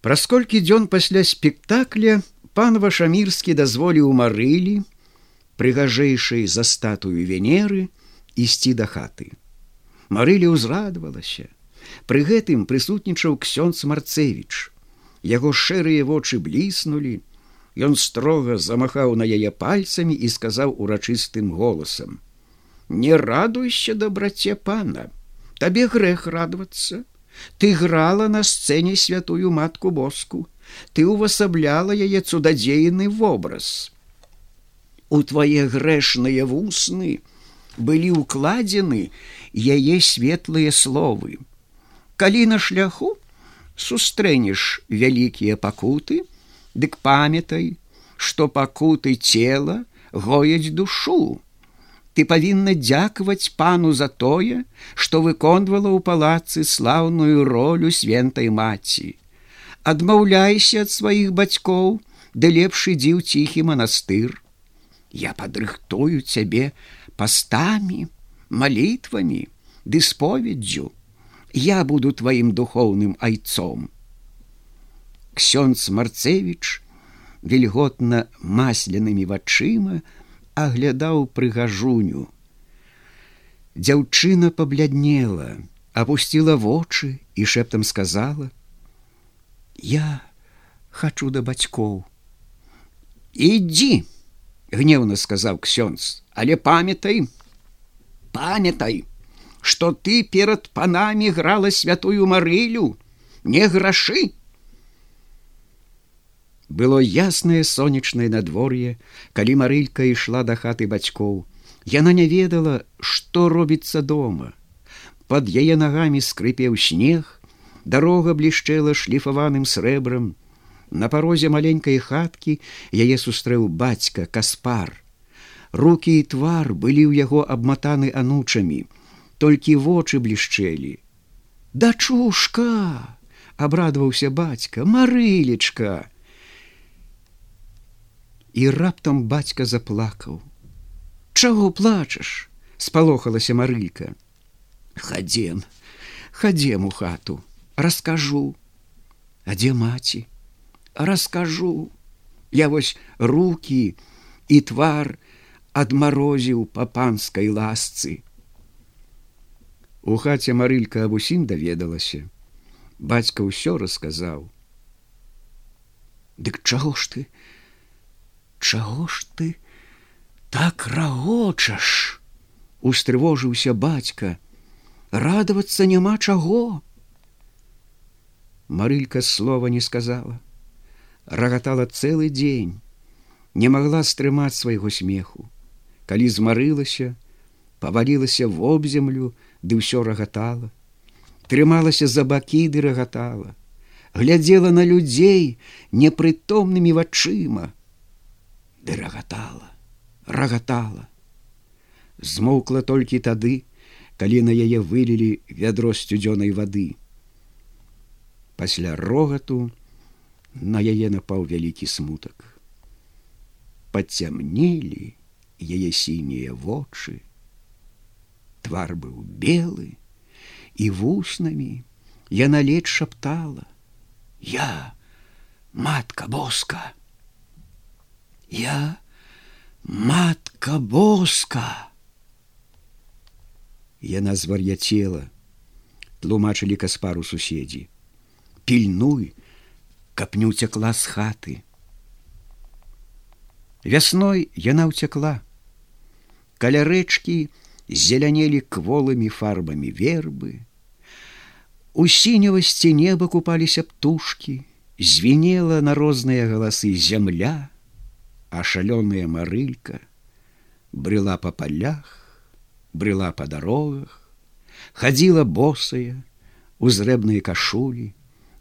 Праз колькі дзён пасля спектакля пан вашамірскі дазволіў марылі, прыгажэйшай за статую венеры ісці да хаты. Марылі ўзрадавалася. Пры гэтым прысутнічаў ксёнц марцевич. Яго шэрыя вочы бліснулі, Ён строга замахаў на яе пальцамі і сказаў урачыстым голасам: « Не радуйся дабраце пана, табе грэх радавацца. Ты грала на сцэне святую матку боску, ты увасабляла яе цудадзейны вобраз. У твае грэшныя вусны былі ўкладзены яе светлыя словы. Калі на шляху сустрэнеш вялікія пакуты, Дык памятай, што пакуты цела гояць душу. Ты павінна дзякаваць пану за тое, што выконвала ў палацы слаўную ролю свентай маці. Адмаўляйся ад сваіх бацькоў, ды лепш ідзі ў ціхі манастыр. Я падрыхтую цябе пастамі, малітвамі, ды споведдзю. Я буду тваім духоўным айцом ксёнц марцевич вільготна маслянымі вачыма аглядаў прыгажуню. Дзяўчына пабляднела опусціла вочы і шэптам сказала я хочу да бацькоў ідзі гневна сказаў ксёнц але памятай памятай что ты перад панамі грала святую марылю не грашы Было яснае сонечнае надвор'е, калі марылька ішла да хаты бацькоў. Яна не ведала, што робіцца дома. Пад яе нагамі скрыпеў снег, дарога блішчэла шліфаваным срэбрам. На парозе маленькай хаткі яе сустрэў бацька каспар. Рукі і твар былі ў яго абматаны анучамі, толькі вочы блішчэлі. Дачушка! абрадаваўся бацька, марылечка! І раптам бацька заплакаў. Чаго плачаш? спалохалася марылька. Хадзем, хадзем у хату, раскажу, А дзе маці? Раскажу, Я вось руки і твар адмарозіў па панскай ласцы. У хаце марылька аб усім даведалася. Бацька ўсё расказаў. Дык чаго ж ты? Чаго ж ты так рагочаш? Устрывожыўся бацька, радавацца няма чаго. Марылька слова не сказала, рагатала цэлы дзень, не магла стрымаць свайго смеху. Калі змарылася, павалілася вобземлю, ды ўсё рагатала, трымалася за бакі ды рагатала, глядзела на людзей непрытомнымі вачыма, ды рагатала, рагатала. Змоўкла толькі тады, калі на яе вылілі вядро сцюдзёнай вады. Пасля рогату на яе напаў вялікі смутак. Пацямнелі яе сінія вочы. Твар быў белы і вуснамі яна ледь шаптала: « Я, матка боска! Я матка боска. Яна звар'яцела, тлумачылі каспару суседзі. Пільнуй, каб не ўцякла з хаты. Вясной яна ўцякла. Каля рэчкі зелянелі кволымі фарбамі вербы. У сінявасці неба купаліся птушкі, звенела на розныя галасы зямля, а шалёная марылька брела по полях, брела по дорогах, ходила босая, узрэбныя кашулі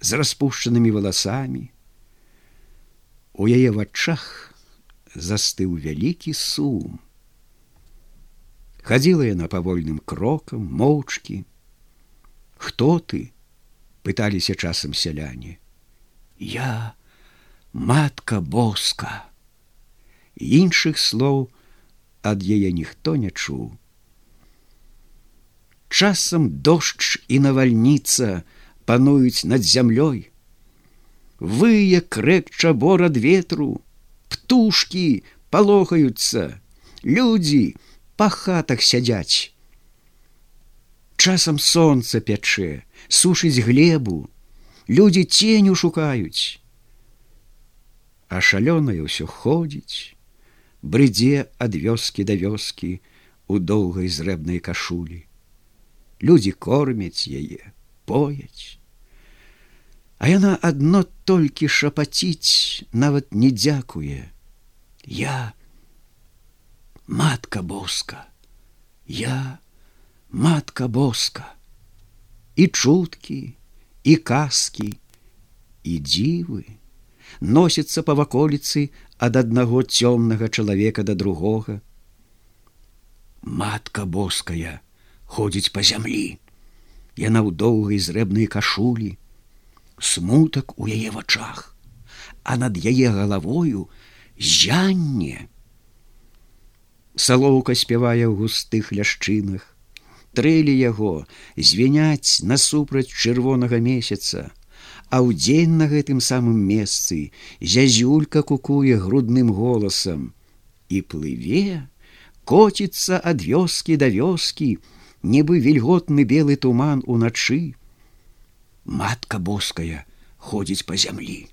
з распушчанымі валасамі. У яе вачах застыў вялікі сум. Хадзіла яна павольным крокам, моўчкі. Хто ты? пыталіся часам сяляне. Я матка боска іншых слоў ад яе ніхто не чуў. Часам дождж і навальніца пануюць над зямлёй. вые крэк чабор ад ветру, птушки палохаюцца, людзі па хатах сядзяць. Часам сонца пячэ, сушыць глебу, людзі ценю шукаюць. А шалёнае ўсё ходзіць, брыдзе ад вёскі да вёскі у доўгай зрэбнай кашулі. Людзі кормяць яе, пояць. А яна адно толькі шапаціць, нават не дзякуе. Я матка боска, я матка боска, і чуткі, і казкі, і дзівы носіцца па ваколіцы ад аднаго цёмнага чалавека да другога. Матка боская ходзіць па зямлі. Яна ў доўгай зрэбнай кашулі, смутак у яе вачах, а над яе галавою зянне. Салоўка спявае ў густых ляшчынах, трэлі яго звеняць насупраць чырвонага месяца, а ў дзень на гэтым самым месцы зязюлька кукуе грудным голасам і плыве, коціцца ад вёскі да вёскі, нібы вільготны белы туман уначы. Матка боская ходзіць па зямлі,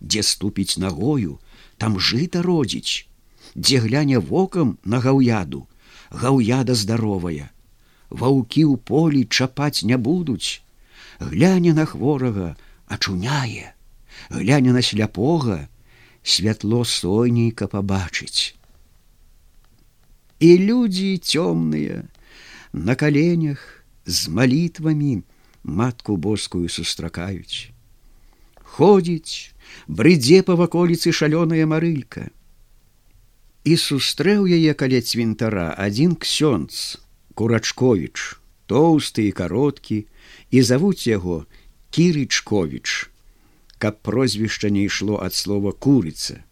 дзе ступіць нагою, там жыта родзіць, дзе гляне вокам на гаўяду, гаўяда здаровая. Ваўкі ў полі чапаць не будуць, гляне на хворага, ачуняе, гляне на сляпога, святло сойнейка пабачыць. І людзі цёмныя, на каленях з малітвамі матку боскую сустракаюць. Ходзіць, брыдзе па ваколіцы шалёная марылька. І сустрэў яе каля цвінтара адзін ксёнц, курачковіч, тоўсты і кароткі, і завуць яго кірычковіч, каб прозвішча не ішло ад слова курыца.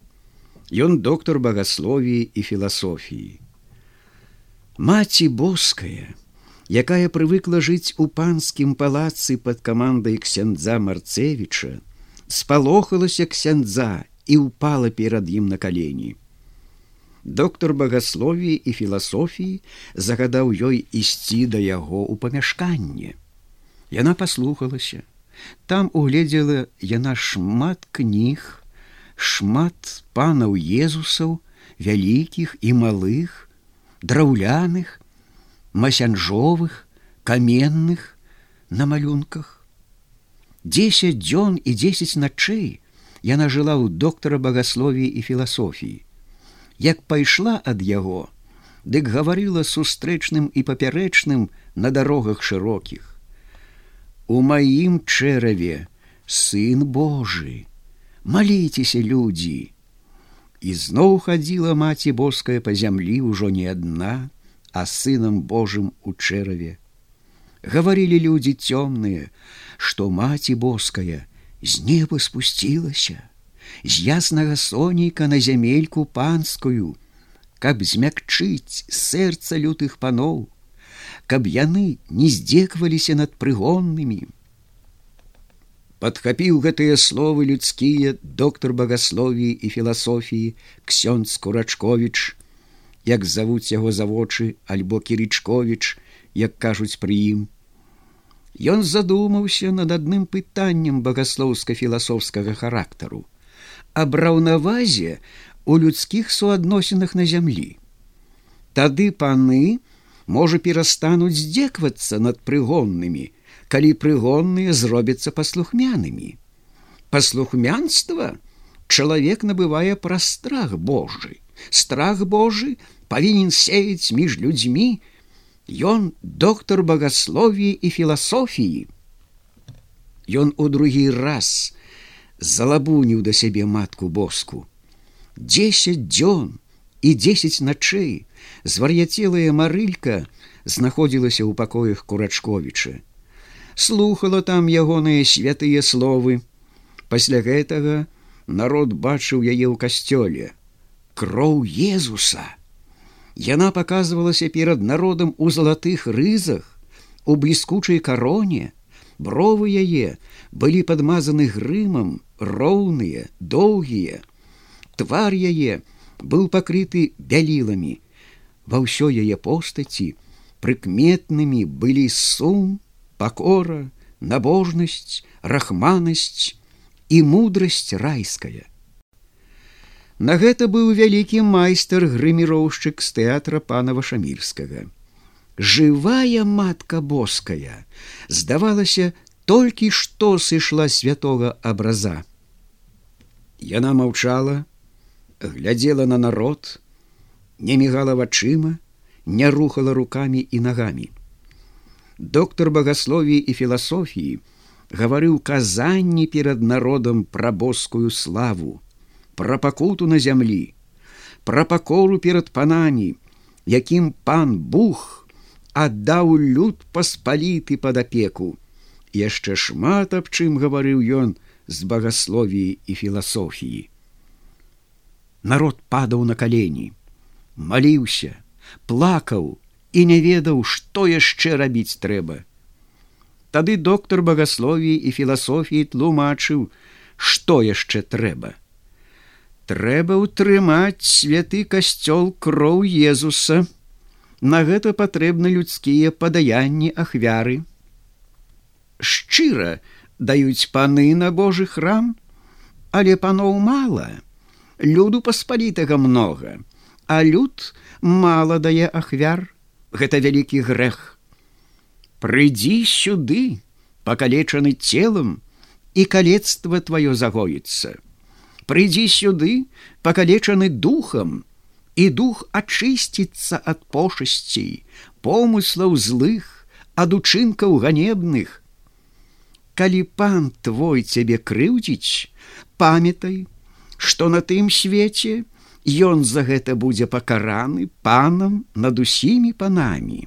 Ён доктор багасловіі і філасофіі. Маці боская, якая прывыкла жыць у панскім палацы пад камандай ксяндза марцевіча, спалохалася ксяндза і ўпала перад ім на калені. Доктор багасловіі і філасофіі загадаў ёй ісці да яго ў памяшканне. Яна паслухалася, Там угледзела яна шмат кніг, шмат панаў Езусаў, вялікіх і малых, драўляных, масянжовых, каменных на малюнках. Дзесяць дзён і дзесяць начэй яна жыла ў доктара багасловіі і філасофіі. Як пайшла ад яго, дык гаварыла сустрэчным і папярэчным на дарогах шырокіх у маім чэраве сын Божы, маліцеся людзі. І зноў хадзіла маці боская па зямлі ўжо не адна, а сынам Божым у чэраве. Гаварылі людзі цёмныя, што маці боская з неба спусцілася, з яснага сонейка на зямельку панскую, каб змякчыць сэрца лютых паноў, каб яны не здзекваліся над прыгоннымі. Падхапіў гэтыя словы людскія доктор багасловіі і філасофіі ксёнд скурачковіч, як завуць яго завочы альбо кірычковіч, як кажуць пры ім. Ён задумаўся над адным пытаннем багаслоўска-філасофскага характару, аб раўнавазе у людскіх суадносінах на зямлі. Тады паны, можа перастануць здзеквацца над прыгоннымі, калі прыгонныя зробяцца паслухмянымі. Паслухмянства чалавек набывае пра страх Божы. Страх Божы павінен сеяць між людзьмі, Ён доктор багасловіі і філасофіі. Ён у другі раз залабуніў да сябе матку боску. Десять дзён і дзесяць начэй звар'яцелая марылька знаходзілася ў пакоях курачковіча. Слухала там ягоныя святыя словы. Пасля гэтага народ бачыў яе ў касцёле. Кроў Езуса. Яна паказвалася перад народам у залатых рызах, у бліскучай кароне, Бровы яе былі падмазаны грымам, роўныя, доўгія. Твар яе быў пакрыты бяліламі. Ва ўсё яе постаці прыкметнымі былі сум, пакора, набожнасць, рахманасць і мудрасць райская. На гэта быў вялікі майстар грыміроўшчык з тэатра пана вашамірскага. Жывая матка боская, здавалася, толькі што сышла святого абраза. Яна маўчала, глядзела на народ, не мігала вачыма, не рухала руками і нагамі. Доктор багасловіі і філасофіі гаварыў казанні перад народам пра боскую славу, пра пакуту на зямлі, пра пакору перад панамі, якім пан Бух аддаў люд паспаліты пад апеку. Яшчэ шмат аб чым гаварыў ён з багасловіі і філасофіі. Народ падаў на калені, маліўся, плакаў і не ведаў, што яшчэ рабіць трэба. Тады доктор багасловіі і філасофіі тлумачыў, што яшчэ трэба трэба ўтрымаць святы касцёл кроў Езуса. На гэта патрэбны людскія падаянні ахвяры. Шчыра даюць паны на Божы храм, але паноў мала, люду паспалітага многа, а люд мала дае ахвяр, гэта вялікі грэх. Прыйдзі сюды, пакалечаны целам, і калецтва тваё загоіцца. Прыйдзі сюды пакалечаны духам і дух ачысціцца ад пошасцей помыслаў злых ад учынкаў ганебных. Калі пан твой цябе крыўдзіць памятай што на тым свеце ён за гэта будзе пакараны панам над усімі панамі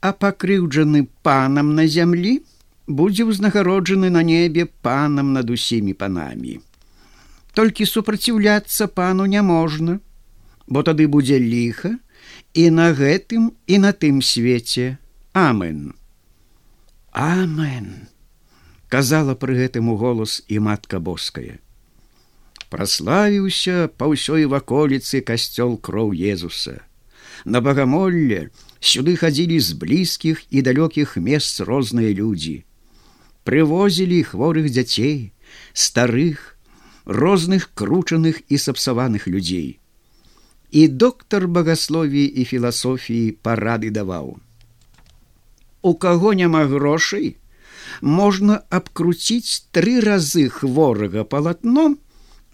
а пакрыўджаны панам на зямлі будзе ўзнагароджаны на небе панам над усімі панамі толькі супраціўляцца пану няможна, бо тады будзе ліха і на гэтым і на тым свеце амен. Амен казала пры гэтым у голос і матка боская. Праславіўся па ўсёй ваколіцы касцёл кроў Езуса. На багамолле сюды хадзілі з блізкіх і далёкіх месц розныя людзі. Прывозілі хворых дзяцей, старых, розных кручаных і сапсаваных людзей. І доктар багасловіі і філасофіі парады даваў. У каго няма грошай, можна абкруціць тры разы хворага палатном,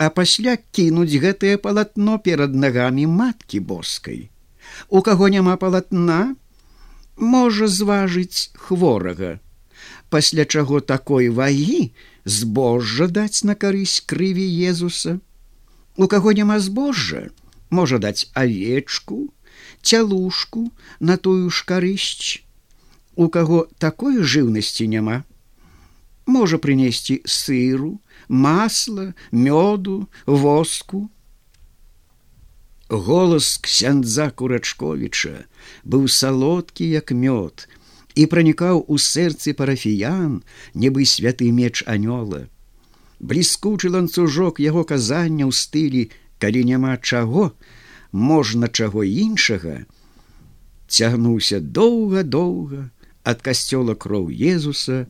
а пасля кінуць гэтае палатно перад нагамі маткі боскай. У каго няма палатна, можа зважыць хворага, пасля чаго такой вагі, збожжа даць на карысць крыві Езуса. У каго няма збожжа, можа даць авечку, цялушку на тую ж карысць. У каго такой жыўнасці няма, можа прынесці сыру, масла, мёду, воску. Голас ксяндза курачковіча быў салодкі як мёд, і пранікаў у сэрцы парафіян, нібы святы меч анёла. Бліскучы ланцужок яго казання ў стылі, калі няма чаго, можна чаго іншага, цягнуўся доўга-доўга ад касцёла кроў Езуса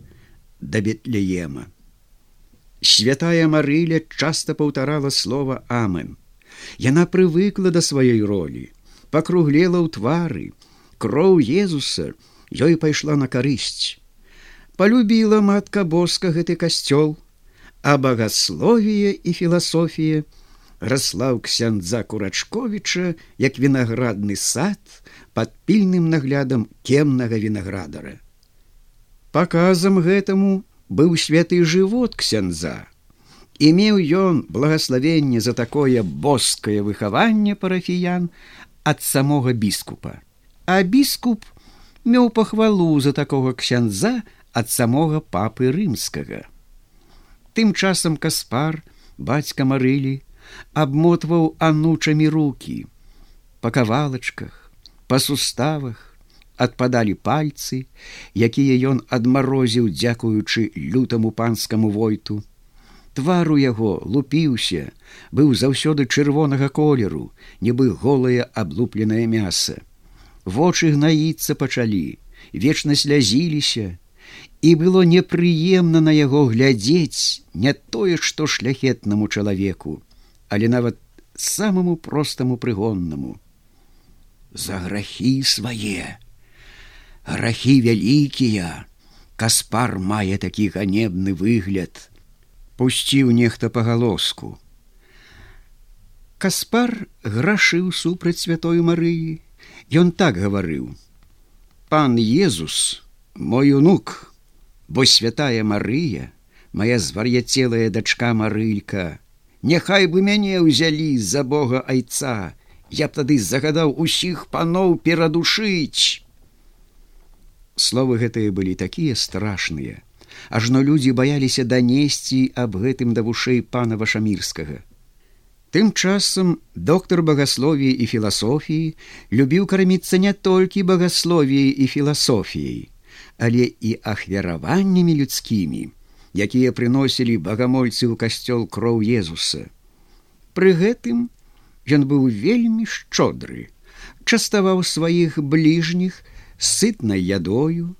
да бетлеема. Святая Марыля часта паўтарала слова Амен. Яна прывыкла да сваёй ролі, пакруглела ў твары, кроў Езуса, ёй пайшла на карысць. Полюбіла матка боска гэты касцёл, а багасловія і філасофія раслаў ксяндза курачковіча як вінаградны сад под пільным наглядам кемнага вінаградара. Паказам гэтаму быў святы жывот ксяндза. І меў ён благословенне за такое боскае выхаванне парафіян ад самога біскупа. А біскуп меў пахвалу за такога ксяндза ад самога папы рымскага. Тым часам каспар, бацька марылі, абмотваў анучамі руки, па кавалачках, па суставах, адпадалі пальцы, якія ён адмарозіў, дзякуючы лютаму панскаму войту. Твар у яго лупіўся, быў заўсёды чырвонага колеру, нібы голае аблупленае мяса. Вочы гнаіцца пачалі, вечна слязіліся, і было непрыемна на яго глядзець не тое, што шляхетнаму чалавеку, але нават самому простаму прыгоннаму. За грахі свае, грахі вялікія, Каспар мае такі ганебны выгляд, пусціў нехта пагалоску. Каспар грашыў супраць святой Марыі. Ён так гаварыў: Пан Езус, мой унук, бо святая Марыя, моя звар'яцелая дачка Марылька, Няхай бы мяне ўзялі з-за Бога айца, Я б тады загадаў усіх паноў перадушыць. Словы гэтыя былі такія страшныя, ажно людзі баяліся данесці аб гэтым да вушэй пана вашамірскага. Тым часам доктор багасловіі і філасофіі любіў карміцца не толькі багасловіяй і філасофіяй, але і ахвяраваннямі людскімі, якія прыносілі багамольцы ў касцёл кроў Езуса. Пры гэтым ён быў вельмі шчодры, частаваў сваіх бліжніх сытнай ядою,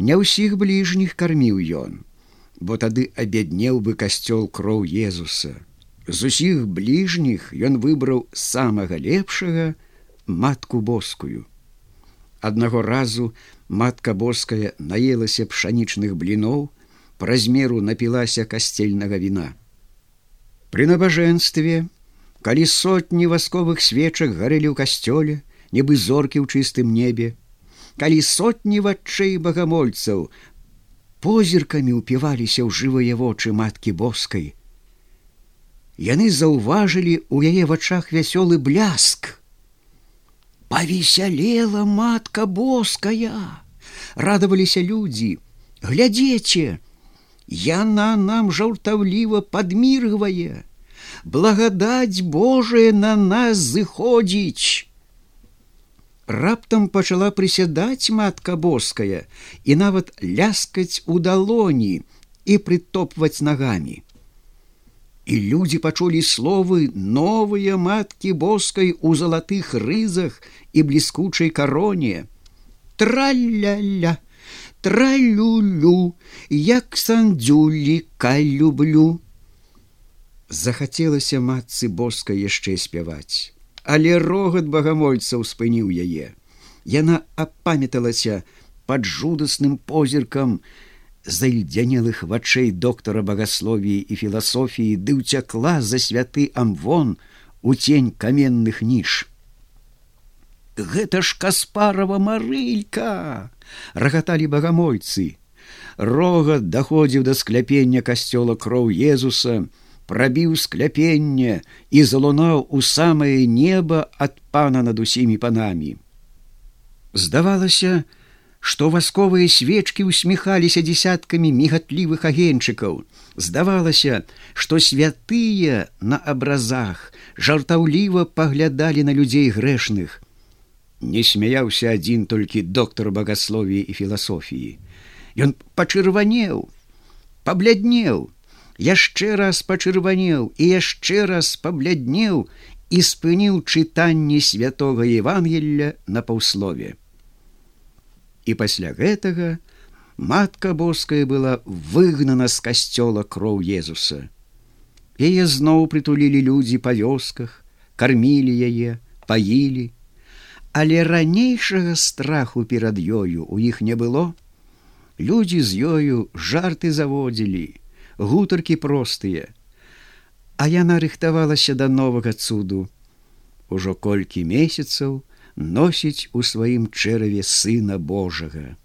Не ўсіх бліжніх карміў ён, бо тады абяднеў бы касцёл кроў Езуса. З усіх бліжніх ён выбраў самага лепшага матку боскую. Аднаго разу матка боская наелася пшанічных бліноў, праз меру напілася касцельнага віна. Пры набажэнстве, калі сотні васковых свечак гарэлі ў касцёле, нібы зоркі ў чыстым небе, калі сотні вачэй багамольцаў позіркамі ўпіваліся ў жывыя вочы маткі боскай. Яны заўважылі ў яе вачах вясёлы бляск. Павесялела матка боская, радаваліся людзі, глядзеце, Яна нам жаўтаўліва падміргвае, благадаць Божая на нас зыходзіць раптам пачала прысядаць матка боская і нават ляскаць у далоні і прытопваць нагамі. І людзі пачулі словы новыя маткі боскай у залатых рызах і бліскучай кароне. Тралля-ля, тралюлю, як сандзюліка люблю. Захацелася матцы боска яшчэ спяваць але рогат багамольцаў спыніў яе. Яна апамяталася пад жудасным позіркам зальдзянелых вачэй доктара багасловіі і філасофіі ды ўцякла за святы амвон у цень каменных ніж. Гэта ж каспарова марылька рагаталі багамойцы. Рогат даходзіў да скляпення касцёла кроў Езуса, прабіў скляпенне і залунаў у самае неба ад пана над усімі панамі. Здавалася, што васковыя свечкі усміхаліся дзясяткамі мігатлівых агеньчыкаў. Здавалася, што святыя на абразах жартаўліва паглядалі на людзей грэшных. Не смяяўся адзін толькі доктар багасловіі і філасофіі. Ён пачырванеў, пабляднеў, яшчэ раз пачырванеў і яшчэ раз пабляднеў і спыніў чытанні святого Евангелля на паўслове. І пасля гэтага матка боская была выгнана з касцёла кроў Езуса. Яе зноў прытулілі людзі па вёсках, кармілі яе, паілі, але ранейшага страху перад ёю у іх не было. Людзі з ёю жарты заводзілі, гутаркі простыя. А яна рыхтавалася да новага цуду. Ужо колькі месяцаў носіць у сваім чэраве сына Божага.